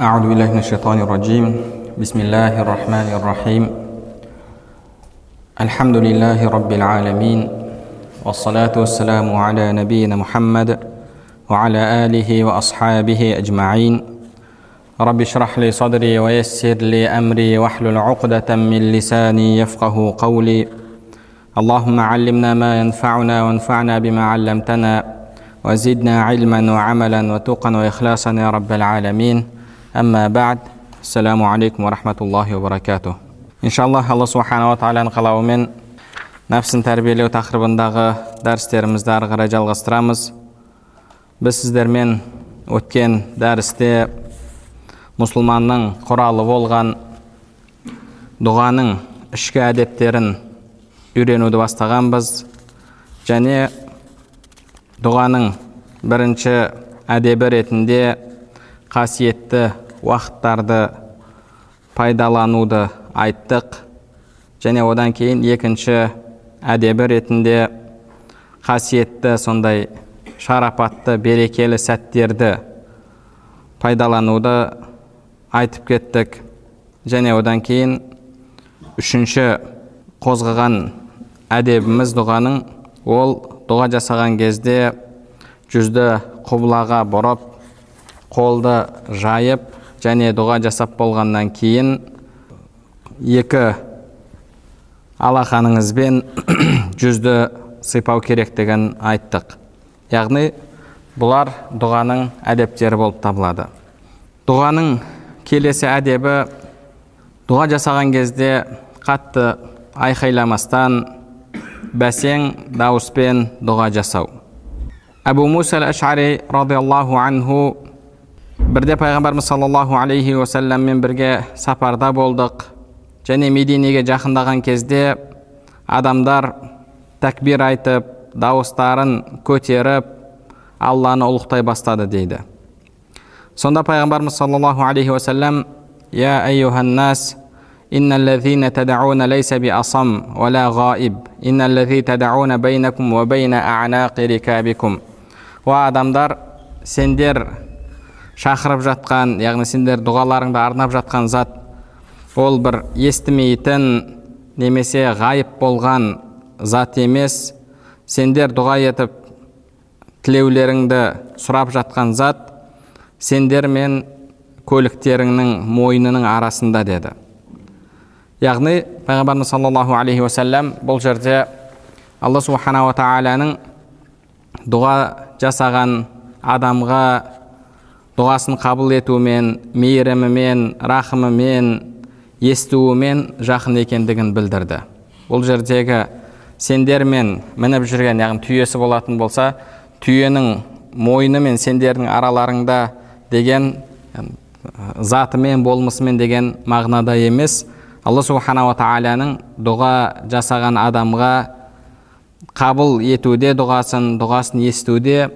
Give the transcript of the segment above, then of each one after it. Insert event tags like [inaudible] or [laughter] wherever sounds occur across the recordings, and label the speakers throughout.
Speaker 1: أعوذ بالله من الشيطان الرجيم. بسم الله الرحمن الرحيم. الحمد لله رب العالمين والصلاة والسلام على نبينا محمد وعلى آله وأصحابه أجمعين. رب اشرح لي صدري ويسر لي أمري واحلل عقدة من لساني يفقه قولي. اللهم علمنا ما ينفعنا وانفعنا بما علمتنا وزدنا علما وعملا وتقا وإخلاصا يا رب العالمين. әмма бәд ассаламу алейкум рахматуллахи ва баракату иншалла алла субханала тағаланың қалауымен нәпсін тәрбиелеу тақырыбындағы дәрістерімізді ары қарай жалғастырамыз біз сіздермен өткен дәрісте мұсылманның құралы болған дұғаның ішкі әдептерін үйренуді бастағанбыз және дұғаның бірінші әдебі ретінде қасиетті уақыттарды пайдалануды айттық. Және одан кейін екінші әдебі ретінде қасиетті сондай шарапатты берекелі сәттерді пайдалануды айтып кеттік. Және одан кейін үшінші қозғаған әдебіміз дұғаның ол дұға жасаған кезде жүзді құбылаға бұрып қолды жайып және дұға жасап болғаннан кейін екі алақаныңызбен [clears throat] жүзді сипау керектігін айттық. Яғни бұлар дұғаның әдептері болып табылады. Дұғаның келесі әдебі дұға жасаған кезде қатты айқайламастан бәсең дауыспен дұға жасау. Әбу муса әл ашари радиаллаху анху бірде пайғамбарымыз саллаллаху алейхи уасаламмен бірге сапарда болдық және мединеге жақындаған кезде адамдар тәкбир айтып дауыстарын көтеріп алланы ұлықтай бастады дейді сонда пайғамбарымыз саллаллаху алейхи уасалам я айюханнас إن الذين تدعون ليس بأصم ولا غائب إن الذي تدعون بينكم وبين أعناق ركابكم адамдар сендер шақырып жатқан яғни сендер дұғаларыңды арнап жатқан зат ол бір естімейтін немесе ғайып болған зат емес. Сендер дұға етіп тілеулеріңді сұрап жатқан зат сендер мен көліктеріңнің мойнының арасында деді. Яғни пайғамбарымыз саллаллаху алейхи уасалам бұл жерде алла субханала тағаланың дұға жасаған адамға дұғасын қабыл етуімен мейірімімен рахымымен естуімен жақын екендігін білдірді бұл жердегі сендермен мініп жүрген яғни түйесі болатын болса түйенің мойны мен сендердің араларыңда деген затымен болмысымен деген мағынада емес алла субханала тағаланың дұға жасаған адамға қабыл етуде дұғасын дұғасын естуде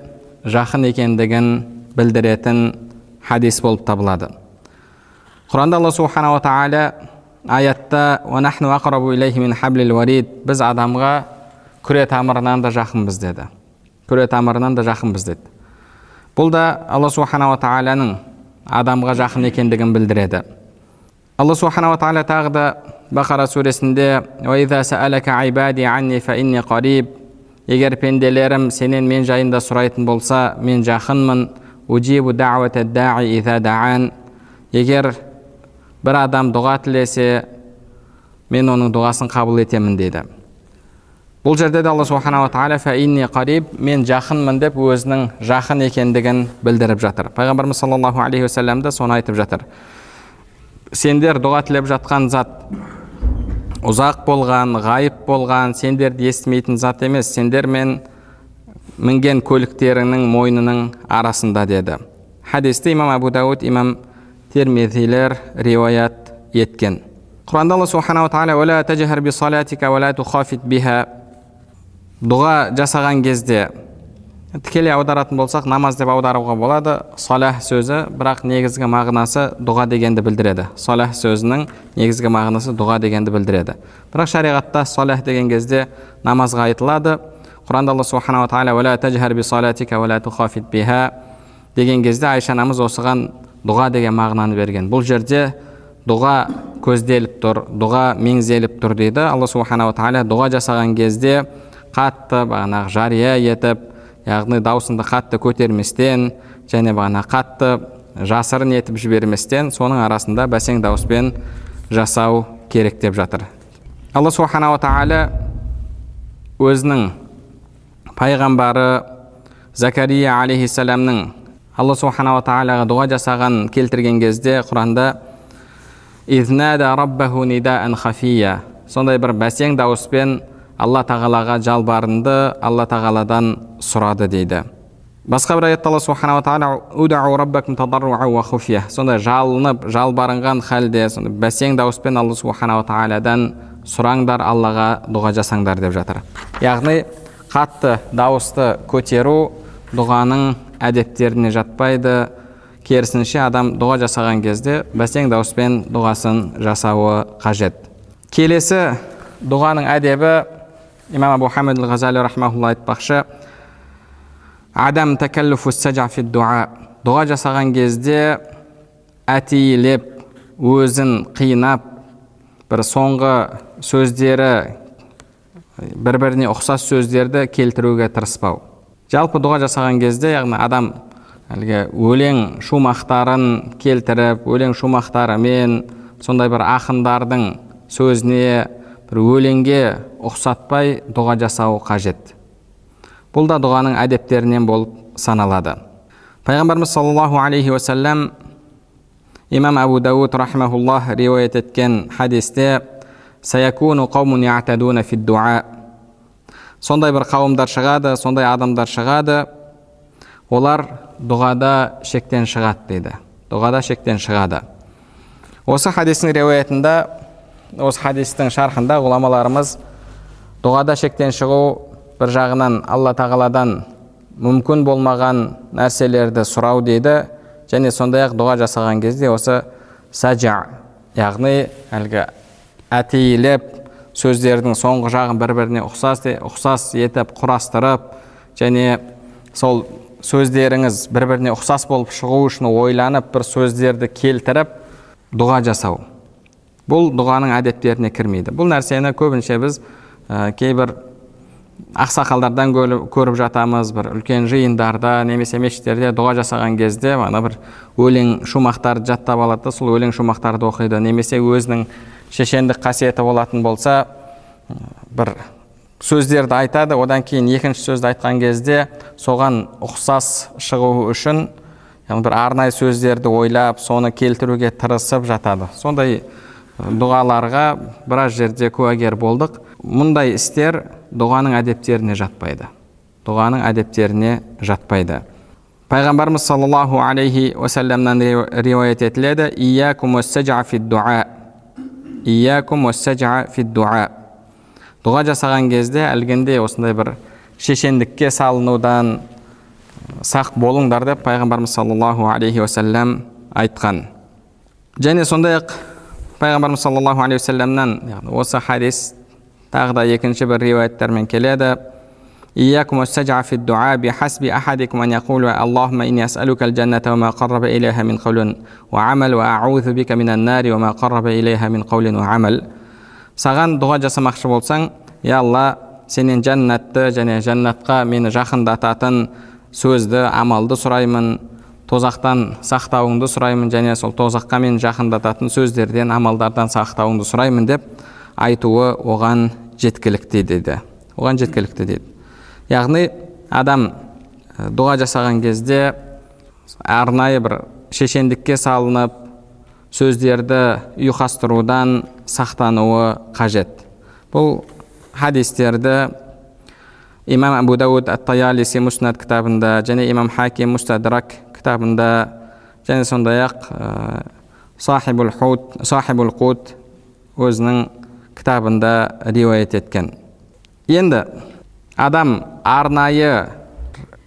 Speaker 1: жақын екендігін білдіретін хадис болып табылады құранда алла субханала тағала аятта біз адамға күре тамырынан да жақынбыз деді күре тамырынан да жақынбыз деді бұл да алла субханала тағаланың адамға жақын екендігін білдіреді алла субханала тағала тағы да бақара сүресінде егер пенделерім сенен мен жайында сұрайтын болса мен жақынмын егер бір адам дұға тілесе мен оның дұғасын қабыл етемін деді бұл жерде де алла субханала тағала қариб мен жақынмын деп өзінің жақын екендігін білдіріп жатыр пайғамбарымыз саллаллаху алейхи уассалам да соны айтып жатыр сендер дұға тілеп жатқан зат ұзақ болған ғайып болған сендерді естімейтін зат емес сендер мен мінген көліктеріңнің мойнының арасында деді. Хадисті имам абу дауд имам термизилер риуаят еткен. Құранда алла субханала тағала дұға жасаған кезде тікелей аударатын болсақ намаз деп аударуға болады. Салах сөзі бірақ негізгі мағынасы дұға дегенді білдіреді. Салах сөзінің негізгі мағынасы дұға дегенді білдіреді. Бірақ шариғатта салах деген кезде намазға айтылады. Құранда алла субханала тағала деген кезде айша анамыз осыған дұға деген мағынаны берген бұл жерде дұға көзделіп тұр дұға меңзеліп тұр дейді алла субханала тағала дұға жасаған кезде қатты бағанағы жария етіп яғни даусыңды қатты көтерместен және бағана қатты жасырын етіп жіберместен соның арасында бәсең дауыспен жасау керек деп жатыр алла субханала тағала өзінің пайғамбары закария алейхисаламның алла субханала тағалаға дұға жасағанын келтірген кезде құранда сондай бір бәсең дауыспен алла тағалаға жалбарынды алла тағаладан сұрады дейді басқа бір аятта алла субханала тағала сондай жалынып жалбарынған халде сондай бәсең дауыспен алла субханала тағаладан сұраңдар аллаға дұға жасаңдар деп жатыр яғни қатты дауысты көтеру дұғаның әдептеріне жатпайды. Керісінше адам дұға жасаған кезде бәсең дауыспен дұғасын жасауы қажет. Келесі дұғаның әдебі имам абу хамид ғазали рахмаулла айтпақшы. Адам дуа дұға жасаған кезде әтейлеп өзін қинап бір соңғы сөздері бір біріне ұқсас сөздерді келтіруге тырыспау. Жалпы дұға жасаған кезде яғни адам әлгі өлең шумақтарын келтіріп өлең шумақтарымен сондай бір ақындардың сөзіне бір өлеңге ұқсатпай дұға жасау қажет. Бұл да дұғаның әдептерінен болып саналады. Пайғамбарымыз саллаллаху алейхи уассалам имам абу дауд рахмауллах риуаят еткен хадисте сондай бір қауымдар шығады сондай адамдар шығады. Олар дұғада шектен шығады дейді. Дұғада шектен шығады. Осы хадистің риуаятында осы хадистің шархында ғұламаларымыз дұғада шектен шығу бір жағынан алла тағаладан мүмкін болмаған нәрселерді сұрау дейді және сондай ақ дұға жасаған кезде осы сәжа яғни әлгі әтейлеп сөздердің соңғы жағын бір біріне ұқсас, ұқсас етіп құрастырып және сол сөздеріңіз бір біріне ұқсас болып шығу үшін ойланып бір сөздерді келтіріп дұға жасау. Бұл дұғаның әдептеріне кірмейді. Бұл нәрсені көбінше біз ә, кейбір ақсақалдардан көріп жатамыз бір үлкен жиындарда немесе мешіттерде дұға жасаған кезде ана бір өлең шумақтарды жаттап алады да сол өлең шумақтарды оқиды немесе өзінің шешендік қасиеті болатын болса бір сөздерді айтады. Одан кейін екінші сөзді айтқан кезде соған ұқсас шығу үшін бір арнайы сөздерді ойлап соны келтіруге тырысып жатады. Сондай дұғаларға біраз жерде куәгер болдық. Мұндай істер дұғаның әдептеріне жатпайды. Дұғаның әдептеріне жатпайды. Пайғамбарымыз саллаллаху алейхи уассаламнан риуаят етіледі. Дұға жасаған кезде әлгінде осындай бір шешендікке салынудан сақ болыңдар деп пайғамбарымыз саллаллаху алейхи уассалам айтқан және сондай ақ пайғамбарымыз саллаллаху алейхи уассаламнан осы хадис тағы да екінші бір риуаяттармен келеді إياكم والسجع في الدعاء بحسب أحدكم أن يقول اللهم إني أسألك الجنة وما قرب إليها من قول وعمل وأعوذ بك من النار وما قرب إليها من قول وعمل саған дұға жасамақшы болсаң е алла сенен жәннатты және жәннатқа мені жақындататын сөзді амалды сұраймын тозақтан сақтауыңды сұраймын және сол тозаққа мені жақындататын сөздерден амалдардан сақтауыңды сұраймын деп айтуы оған жеткілікті дейді оған жеткілікті дейді яғни адам дұға жасаған кезде арнайы бір шешендікке салынып сөздерді ұйқастырудан сақтануы қажет. Бұл хадистерді имам абу дауд ат таялиси муснад кітабында және имам хаким мустадрак кітабында және сондай ақ сахибул хут сахибул қут өзінің кітабында риуаят еткен. Енді адам арнайы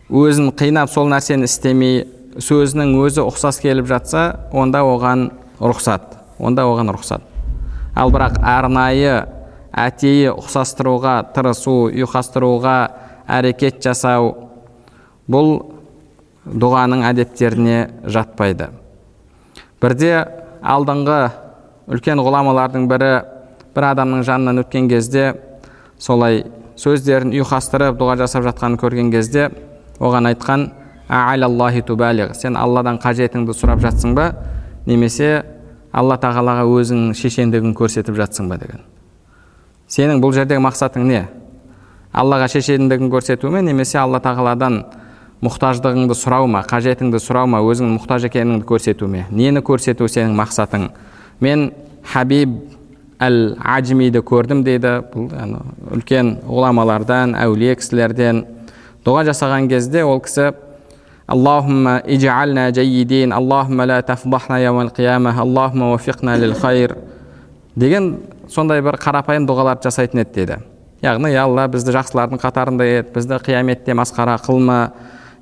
Speaker 1: өзін қинап сол нәрсені істемей сөзінің өзі ұқсас келіп жатса онда оған рұқсат онда оған рұқсат. Ал бірақ арнайы әтейі ұқсастыруға тырысу ұйқастыруға әрекет жасау бұл дұғаның әдеттеріне жатпайды. Бірде алдыңғы үлкен ғұламалардың бірі бір адамның жанынан өткен кезде солай сөздерін ұйқастырып дұға жасап жатқанын көрген кезде оған айтқан сен алладан қажетіңді сұрап жатсың ба? немесе алла тағалаға өзің шешендігін көрсетіп жатсың ба? деген. Сенің бұл жердегі мақсатың не? Аллаға шешендігін көрсету ме немесе алла тағаладан мұқтаждығыңды сұрау ма қажетіңді сұрау ма өзіңнің мұқтаж екеніңді көрсету ме? Нені көрсету сенің мақсатың? Мен хабиб әл ажмиді көрдім дейді бұл үлкен ғұламалардан әулие кісілерден дұға жасаған кезде ол кісі аллахумма аллахумма ла қияма аллахумма лил деген сондай бір қарапайым дұғаларды жасайтын еді дейді яғни я алла бізді жақсылардың қатарында ет бізді қияметте масқара қылма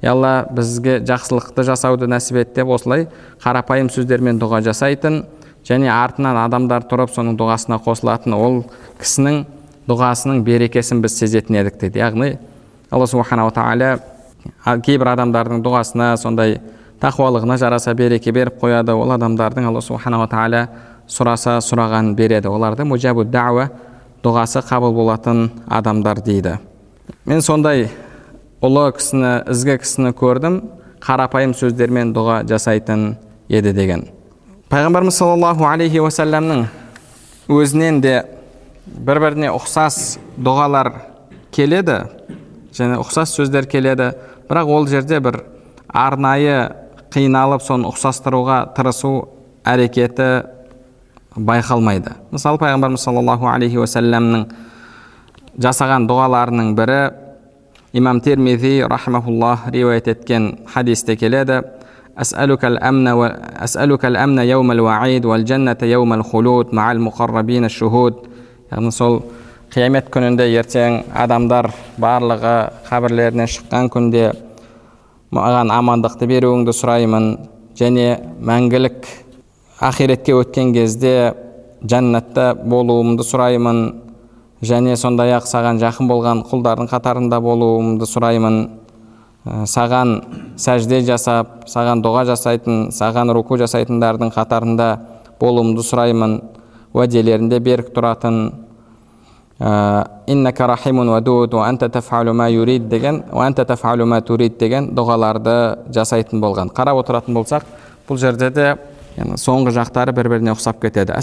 Speaker 1: я алла бізге жақсылықты жасауды нәсіп ет деп осылай қарапайым сөздермен дұға жасайтын және артынан адамдар тұрып соның дұғасына қосылатын ол кісінің дұғасының берекесін біз сезетін едік дейді. Яғни алла субханала тағала кейбір адамдардың дұғасына сондай тақуалығына жараса береке беріп қояды. Ол адамдардың алла субханала тағала сұраса сұрағанын береді. Оларды мужабу дауа дұғасы қабыл болатын адамдар дейді. Мен сондай ұлы кісіні ізгі кісіні көрдім қарапайым сөздермен дұға жасайтын еді деген. Пайғамбарымыз саллаллаху алейхи уассаламның өзінен де бір біріне ұқсас дұғалар келеді және ұқсас сөздер келеді бірақ ол жерде бір арнайы қиналып соны ұқсастыруға тырысу әрекеті байқалмайды мысалы пайғамбарымыз саллаллаху алейхи уассаламның жасаған дұғаларының бірі имам термизи рахмауллах риуаят еткен хадисте келеді яғни сол қиямет күнінде ертең адамдар барлығы қабірлерінен шыққан күнде маған амандықты беруіңді сұраймын және мәңгілік ақиретке өткен кезде жәннатта болуымды сұраймын және сондай ақ саған жақын болған құлдардың қатарында болуымды сұраймын саған сәжде жасап саған дұға жасайтын саған руку жасайтындардың қатарында болуымды сұраймын. Уәделерінде берік тұратын иннака рахимун деген деген дұғаларды жасайтын болған. Қарап отыратын болсақ бұл жерде де соңғы жақтары бір біріне ұқсап кетеді.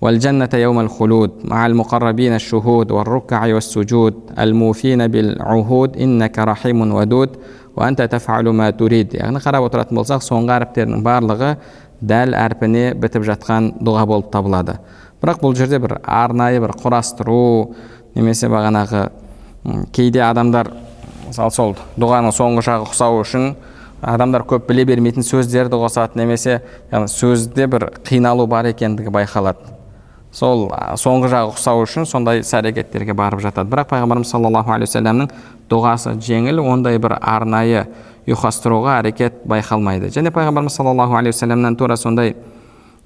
Speaker 1: والجنة يوم الخلود مع المقربين الشهود والركع والسجود الموفين بالعهود إنك رحيم ودود وأنت تفعل ما تريد яғни қарап отыратын болсақ соңғы әріптердің барлығы дәл әрпіне бітіп жатқан дұға болып табылады бірақ бұл жерде бір арнайы бір құрастыру немесе бағанағы кейде адамдар мысалы сол дұғаның соңғы жағы ұқсау үшін адамдар көп біле бермейтін сөздерді қосады немесе яғни сөзде бір қиналу бар екендігі байқалады сол соңғы жағы ұқсау үшін сондай іс әрекеттерге барып жатады. Бірақ пайғамбарымыз саллаллаху алейхи уассаламның дұғасы жеңіл ондай бір арнайы ұйқастыруға әрекет байқалмайды. Және пайғамбарымыз саллаллаху алейхи уассаламнан тура сондай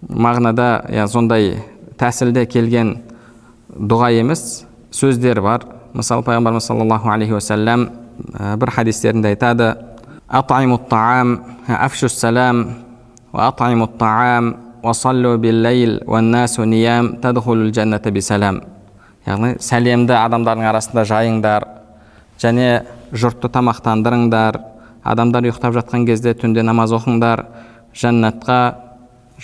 Speaker 1: мағынада я сондай тәсілде келген дұға емес сөздер бар. Мысалы пайғамбарымыз саллаллаху алейхи уассалам бір хадистерінде айтады яғни сәлемді адамдардың арасында жайыңдар және жұртты тамақтандырыңдар адамдар ұйықтап жатқан кезде түнде намаз оқыңдар жәннатқа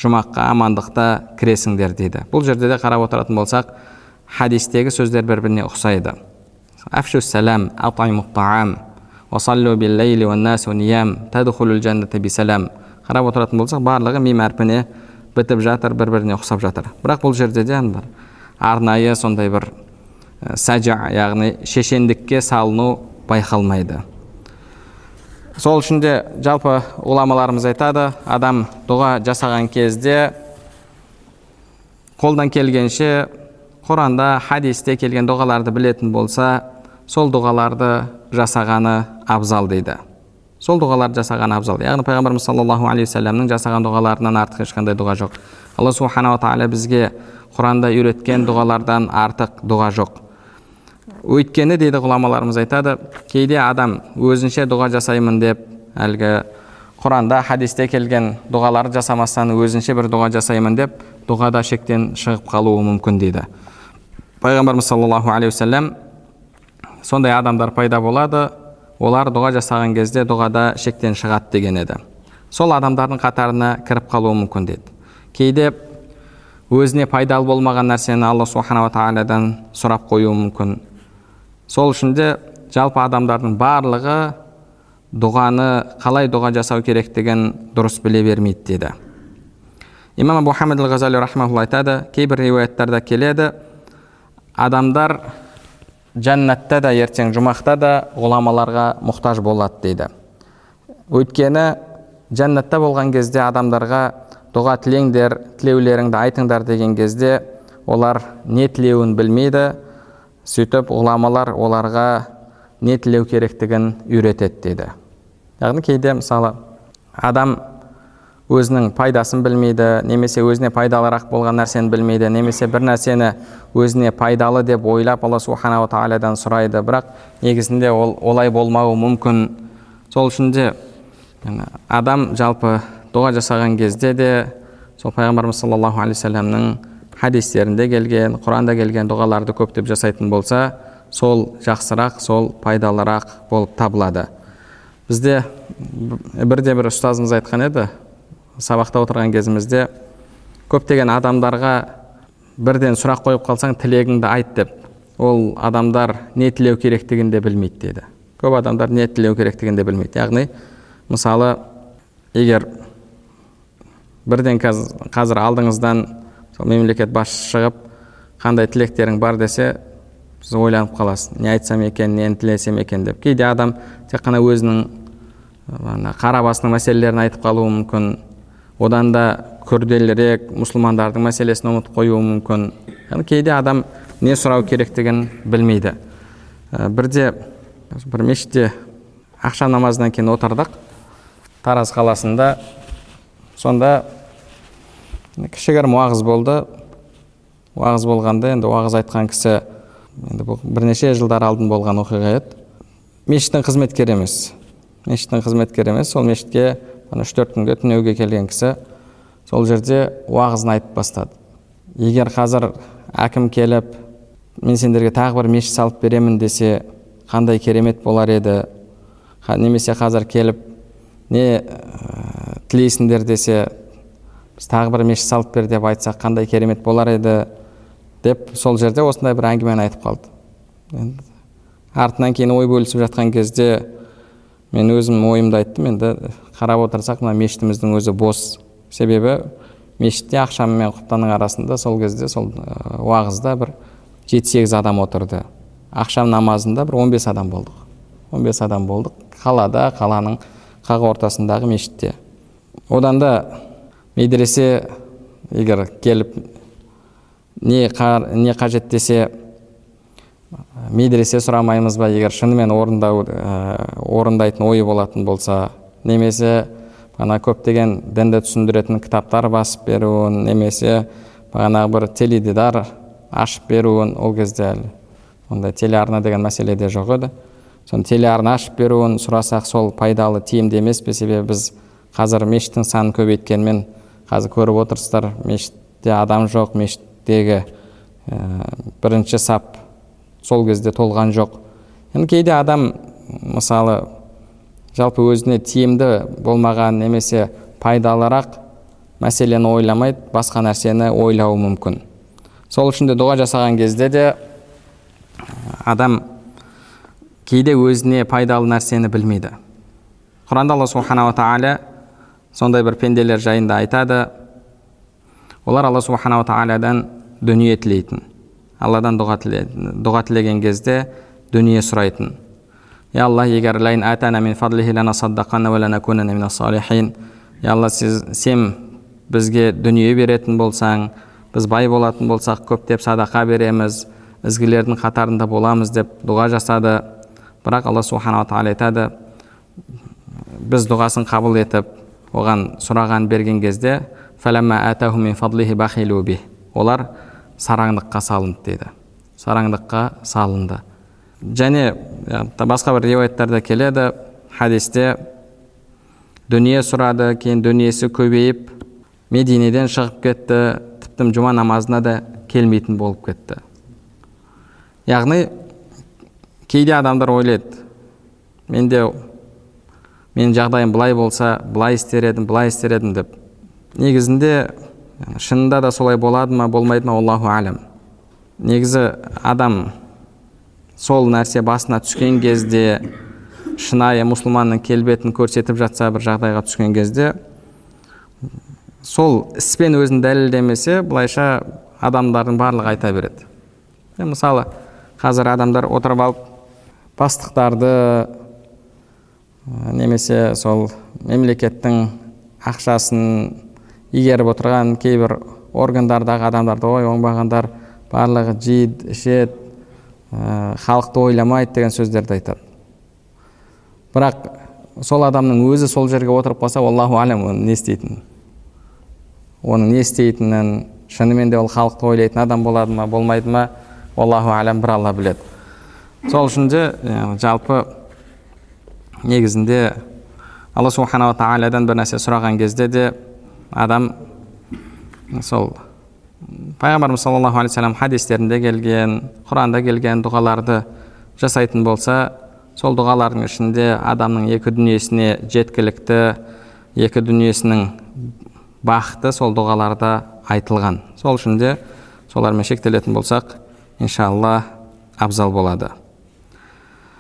Speaker 1: жұмаққа амандықта кіресіңдер дейді бұл жерде де қарап отыратын болсақ хадистегі сөздер бір біріне ұқсайды қарап отыратын болсақ барлығы мим әрпіне бітіп жатыр бір біріне ұқсап жатыр. Бірақ бұл жерде де бір арнайы сондай бір сәжа яғни шешендікке салыну байқалмайды. Сол үшін де жалпы ғұламаларымыз айтады адам дұға жасаған кезде қолдан келгенше құранда хадисте келген дұғаларды білетін болса сол дұғаларды жасағаны абзал дейді. Сол дұғаларды жасаған абзал. Яғни пайғамбарымыз саллаллаху алейхи уассаламның жасаған дұғаларынан артық ешқандай дұға жоқ. Алла субханала тағала бізге құранда үйреткен дұғалардан артық дұға жоқ. Өйткені дейді ғұламаларымыз айтады кейде адам өзінше дұға жасаймын деп әлгі құранда хадисте келген дұғаларды жасамастан өзінше бір дұға жасаймын деп дұғада шектен шығып қалуы мүмкін дейді. Пайғамбарымыз саллаллаху алейхи уассалам сондай адамдар пайда болады олар дұға жасаған кезде дұғада шектен шығады деген еді. Сол адамдардың қатарына кіріп қалуы мүмкін деді. Кейде өзіне пайдалы болмаған нәрсені алла субханала тағаладан сұрап қоюы мүмкін. Сол үшін де жалпы адамдардың барлығы дұғаны қалай дұға жасау керектігін дұрыс біле бермейді деді. Имам абу хамид ал ғазали айтады кейбір риуаяттарда келеді адамдар жәннатта да ертең жұмақта да ғұламаларға мұқтаж болады дейді өйткені жәннатта болған кезде адамдарға дұға тілеңдер тілеулеріңді айтыңдар деген кезде олар не тілеуін білмейді сөйтіп ғұламалар оларға не тілеу керектігін үйретеді дейді яғни кейде мысалы адам өзінің пайдасын білмейді немесе өзіне пайдалырақ болған нәрсені білмейді немесе бір нәрсені өзіне пайдалы деп ойлап алла субханала тағаладан сұрайды. Бірақ негізінде ол олай болмауы мүмкін. Сол үшін де адам жалпы дұға жасаған кезде де сол пайғамбарымыз саллаллаху алейхи вассаламның хадистерінде келген құранда келген дұғаларды көптеп жасайтын болса сол жақсырақ сол пайдалырақ болып табылады. Бізде бірде бір ұстазымыз айтқан еді сабақта отырған кезімізде көптеген адамдарға бірден сұрақ қойып қалсаң тілегіңді айт деп ол адамдар не тілеу керектігін де білмейді деді. Көп адамдар не тілеу керектігін де білмейді. Яғни мысалы егер бірден қазір алдыңыздан мемлекет басшысы шығып қандай тілектерің бар десе сіз ойланып қаласыз. Не айтсам екен нені тілесем екен деп. Кейде адам тек қана өзінің ана қара басының мәселелерін айтып қалуы мүмкін. Одан да күрделірек мұсылмандардың мәселесін ұмытып қоюы мүмкін. Яғни кейде адам не сұрау керектігін білмейді. Ә, бірде бір мешітте ақшам намазынан кейін отырдық. Тараз қаласында. Сонда кішігірім уағыз болды. Уағыз болғанда енді уағыз айтқан кісі енді бұл бірнеше жылдар алдын болған оқиға еді. Мешіттің қызметкері емес. Мешіттің қызметкері емес. Сол мешітке үш төрт күнге түнеуге келген кісі сол жерде уағызын айтып бастады. Егер қазір әкім келіп мен сендерге тағы бір мешіт салып беремін десе қандай керемет болар еді? Немесе қазір келіп не тілейсіңдер десе біз тағы бір мешіт салып бер деп айтсақ қандай керемет болар еді? деп сол жерде осындай бір әңгімені айтып қалды. Артынан кейін ой бөлісіп жатқан кезде мен өзім ойымды айттым енді қарап отырсақ мына мешітіміздің өзі бос. Себебі мешітте ақшам мен құптанның арасында сол кезде сол уағызда бір жеті сегіз адам отырды. Ақшам намазында бір 15 адам болдық. 15 адам болдық қалада қаланың қақ ортасындағы мешітте. Одан да медресе егер келіп не, не қажет десе медресе сұрамаймыз ба? Егер шынымен орындау ә, орындайтын ойы болатын болса немесе ана көптеген дінді түсіндіретін кітаптар басып беруін немесе бағанағы бір теледидар ашып беруін ол кезде әлі ондай телеарна деген мәселе де жоқ еді. Соны телеарна ашып беруін сұрасақ сол пайдалы тиімді емес пе? Себебі біз қазір мешіттің санын көбейткенмен қазір көріп отырсыздар мешітте адам жоқ мешіттегі ә, бірінші сап сол кезде толған жоқ. Енді кейде адам мысалы жалпы өзіне тиімді болмаған немесе пайдалырақ мәселені ойламайды басқа нәрсені ойлауы мүмкін. Сол үшін де дұға жасаған кезде де адам кейде өзіне пайдалы нәрсені білмейді. Құранда алла субханала тағала сондай бір пенделер жайында айтады. Олар алла субханала тағаладан дүние тілейтін. Алладан дұға, тіле, дұға тілеген кезде дүние сұрайтын. Я алла егер я алла сен бізге дүние беретін болсаң біз бай болатын болсақ көптеп садақа береміз ізгілердің қатарында боламыз деп дұға жасады бірақ алла субханала тағала айтады біз дұғасын қабыл етіп оған сұраған берген кезде олар сараңдыққа салынды дейді сараңдыққа салынды және басқа бір риуаяттарда келеді. Хадисте дүние сұрады кейін дүниесі көбейіп мединеден шығып кетті. Тіпті жұма намазына да келмейтін болып кетті. Яғни кейде адамдар ойлайды менде менің жағдайым былай болса былай істер едім былай істер едім деп. Негізінде шынында да солай болады ма болмайды ма аллаху әлем негізі адам сол нәрсе басына түскен кезде шынайы мұсылманның келбетін көрсетіп жатса бір жағдайға түскен кезде сол іспен өзін дәлелдемесе былайша адамдардың барлығы айта береді. Мысалы қазір адамдар отырып алып бастықтарды немесе сол мемлекеттің ақшасын игеріп отырған кейбір органдардағы адамдарды ой оңбағандар барлығы жейді ішеді халықты ойламайды деген сөздерді айтады. Бірақ сол адамның өзі сол жерге отырып қалса аллаху әлем оның не істейтінін оның не істейтінін шынымен де ол халықты ойлайтын адам болады ма болмайды ма? Аллаху әлем бір алла біледі. Сол үшін де жалпы негізінде алла субханала тағаладан бір нәрсе сұраған кезде де адам сол пайғамбарымыз саллаллаху алейхи вассалам хадистерінде келген құранда келген дұғаларды жасайтын болса сол дұғалардың ішінде адамның екі дүниесіне жеткілікті екі дүниесінің бақыты сол дұғаларда айтылған. Сол үшін де солармен шектелетін болсақ иншалла абзал болады.